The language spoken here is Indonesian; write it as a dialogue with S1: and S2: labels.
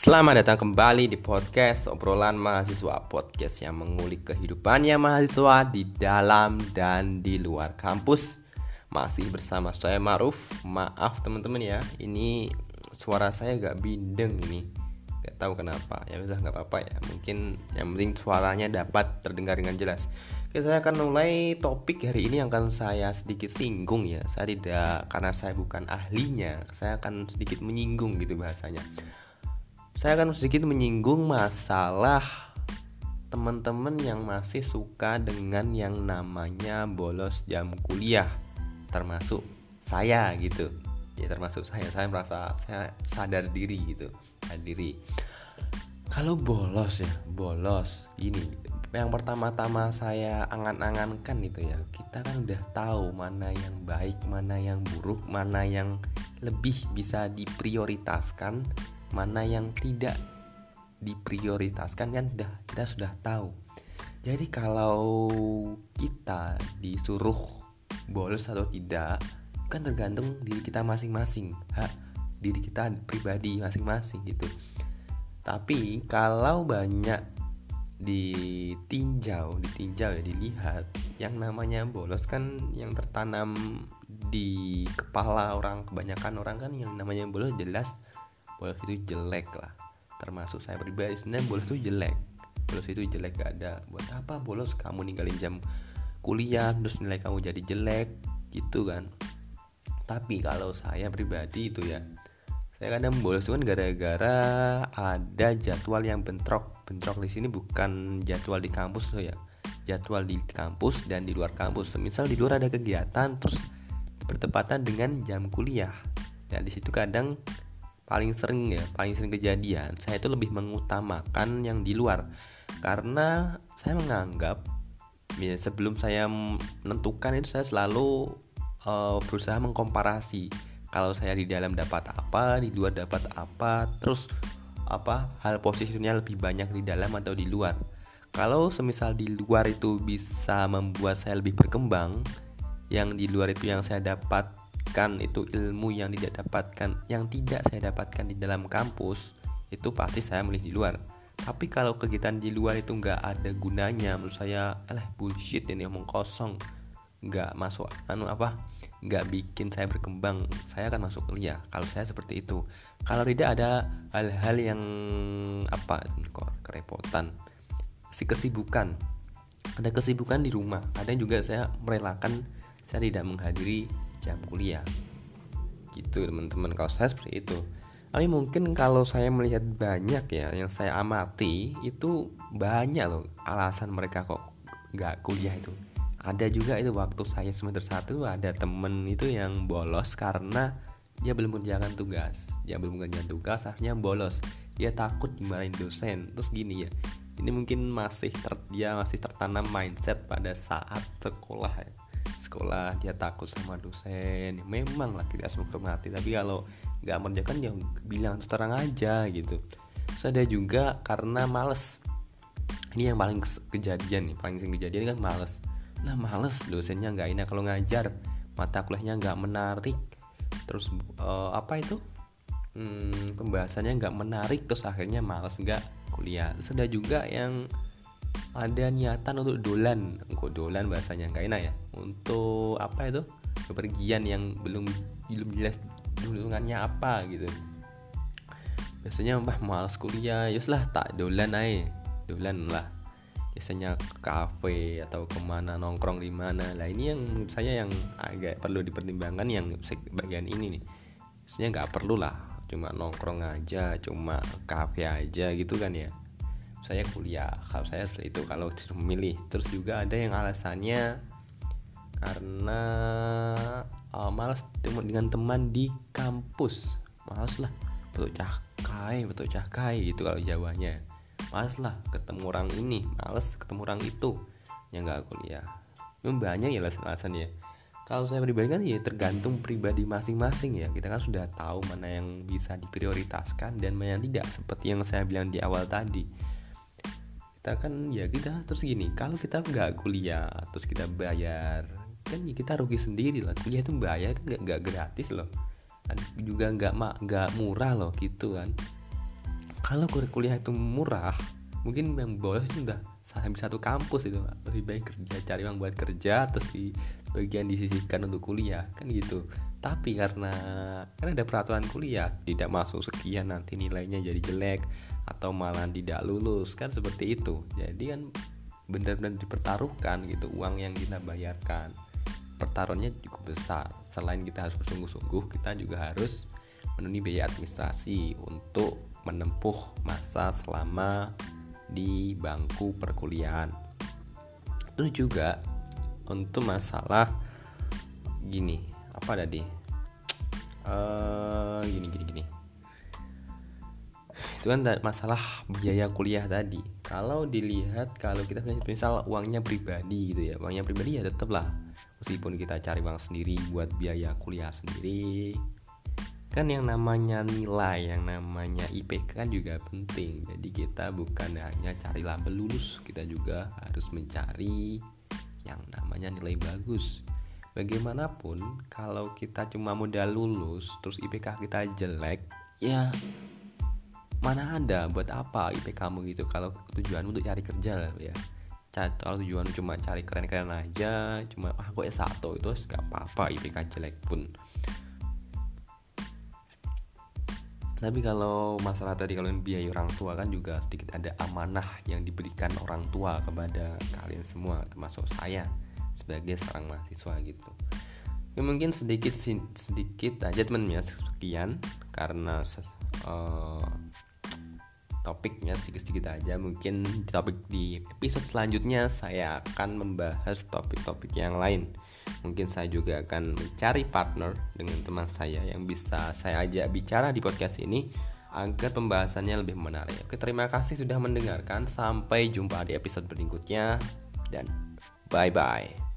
S1: Selamat datang kembali di podcast obrolan mahasiswa Podcast yang mengulik kehidupannya mahasiswa di dalam dan di luar kampus. Masih bersama saya Maruf. Maaf teman-teman ya. Ini suara saya gak bindeng ini. Gak tahu kenapa. Ya udah gak apa-apa ya. Mungkin yang penting suaranya dapat terdengar dengan jelas. Oke, saya akan mulai topik hari ini yang akan saya sedikit singgung ya. Saya tidak, karena saya bukan ahlinya Saya akan sedikit menyinggung gitu bahasanya saya akan sedikit menyinggung masalah teman-teman yang masih suka dengan yang namanya bolos jam kuliah. Termasuk saya gitu. Ya termasuk saya. Saya merasa saya sadar diri gitu. Sadar diri. Kalau bolos ya bolos. Ini yang pertama-tama saya angan-angankan itu ya. Kita kan udah tahu mana yang baik mana yang buruk mana yang lebih bisa diprioritaskan mana yang tidak diprioritaskan kan sudah kita sudah tahu. Jadi kalau kita disuruh bolos atau tidak kan tergantung diri kita masing-masing hak diri kita pribadi masing-masing gitu. Tapi kalau banyak ditinjau ditinjau ya dilihat yang namanya bolos kan yang tertanam di kepala orang kebanyakan orang kan yang namanya bolos jelas bolos itu jelek lah. Termasuk saya pribadi sebenarnya bolos itu jelek. Bolos itu jelek gak ada. Buat apa bolos? Kamu ninggalin jam kuliah terus nilai kamu jadi jelek gitu kan. Tapi kalau saya pribadi itu ya saya kadang bolos itu kan gara-gara ada jadwal yang bentrok. Bentrok di sini bukan jadwal di kampus loh ya. Jadwal di kampus dan di luar kampus. Misal di luar ada kegiatan terus bertepatan dengan jam kuliah. Dan di situ kadang paling sering ya paling sering kejadian saya itu lebih mengutamakan yang di luar. Karena saya menganggap ya, sebelum saya menentukan itu saya selalu uh, berusaha mengkomparasi. Kalau saya di dalam dapat apa di luar dapat apa terus apa hal positifnya lebih banyak di dalam atau di luar. Kalau semisal di luar itu bisa membuat saya lebih berkembang yang di luar itu yang saya dapat dapatkan itu ilmu yang tidak dapatkan yang tidak saya dapatkan di dalam kampus itu pasti saya milih di luar. Tapi kalau kegiatan di luar itu nggak ada gunanya menurut saya eh bullshit ini omong kosong. Nggak masuk anu apa nggak bikin saya berkembang saya akan masuk kuliah. Kalau saya seperti itu. Kalau tidak ada hal-hal yang apa kok kerepotan si kesibukan. Ada kesibukan di rumah ada juga saya merelakan saya tidak menghadiri jam kuliah. Gitu teman-teman. Kalau saya seperti itu. Tapi mungkin kalau saya melihat banyak ya yang saya amati itu banyak loh alasan mereka kok nggak kuliah itu. Ada juga itu waktu saya semester satu ada temen itu yang bolos karena dia belum mengerjakan tugas. Dia belum mengerjakan tugas akhirnya bolos. Dia takut dimarahin dosen. Terus gini ya ini mungkin masih ter, dia masih tertanam mindset pada saat sekolah ya sekolah dia takut sama dosen. Memang lah kita harus menghormati tapi kalau nggak mengerjakan ya bilang terang aja gitu. Terus ada juga karena males. Ini yang paling kejadian nih paling sering kejadian kan males. Lah males dosennya nggak enak. Kalau ngajar mata kuliahnya nggak menarik. Terus uh, apa itu? Hmm, pembahasannya nggak menarik terus akhirnya males nggak kuliah. Terus ada juga yang ada niatan untuk dolan. Kok dolan bahasanya? Nggak enak ya? Untuk apa itu? Kepergian yang belum belum jelas dulungannya apa gitu. Biasanya mbah males kuliah. Yus lah tak dolan aja dolan lah. Biasanya ke kafe atau ke mana nongkrong di mana. Lah ini yang menurut saya yang agak perlu dipertimbangkan yang bagian ini nih. Biasanya nggak perlu lah. Cuma nongkrong aja cuma kafe aja gitu kan ya saya kuliah kalau saya seperti itu kalau memilih. Terus juga ada yang alasannya karena uh, malas dengan teman di kampus. Malas lah betul cakai betul cakai gitu kalau jawanya. Malas lah ketemu orang ini malas ketemu orang itu. Yang nggak kuliah. Memang banyak ya alasan-alasannya kalau saya pribadi kan ya tergantung pribadi masing-masing ya. Kita kan sudah tahu mana yang bisa diprioritaskan dan mana yang tidak seperti yang saya bilang di awal tadi kita kan ya kita terus gini kalau kita nggak kuliah terus kita bayar kan ya kita rugi sendiri lah kuliah itu bayar kan nggak gratis loh. Juga nggak mak nggak murah loh gitu kan. Kalau kuliah itu murah mungkin yang bolos itu udah sampai satu kampus itu lebih baik kerja cari uang buat kerja terus di bagian disisihkan untuk kuliah kan gitu. Tapi karena kan ada peraturan kuliah tidak masuk sekian nanti nilainya jadi jelek atau malah tidak lulus kan seperti itu. Jadi kan benar-benar dipertaruhkan gitu uang yang kita bayarkan. Pertaruhannya cukup besar. Selain kita harus bersungguh-sungguh kita juga harus memenuhi biaya administrasi untuk menempuh masa selama di bangku perkuliahan. Itu juga untuk masalah gini apa tadi? Uh, gini gini gini itu kan masalah biaya kuliah tadi. Kalau dilihat kalau kita misal uangnya pribadi gitu ya uangnya pribadi ya tetaplah. Meskipun kita cari uang sendiri buat biaya kuliah sendiri. Kan yang namanya nilai yang namanya IPK kan juga penting. Jadi kita bukan hanya cari label lulus kita juga harus mencari yang namanya nilai bagus. Bagaimanapun kalau kita cuma modal lulus terus IPK kita jelek ya mana ada? Buat apa IP kamu? Gitu. Kalau tujuan untuk cari kerja lah ya. Kalau tujuan cuma cari keren-keren aja cuma ah gue S1 itu gak apa-apa IPK jelek pun. Tapi kalau masalah tadi kalau biaya orang tua kan juga sedikit ada amanah yang diberikan orang tua kepada kalian semua termasuk saya sebagai seorang mahasiswa gitu. Ya mungkin sedikit sedikit aja temennya sekian. Karena uh, topiknya sedikit-sedikit aja mungkin di topik di episode selanjutnya saya akan membahas topik-topik yang lain mungkin saya juga akan mencari partner dengan teman saya yang bisa saya ajak bicara di podcast ini agar pembahasannya lebih menarik. Oke, terima kasih sudah mendengarkan. Sampai jumpa di episode berikutnya dan bye bye.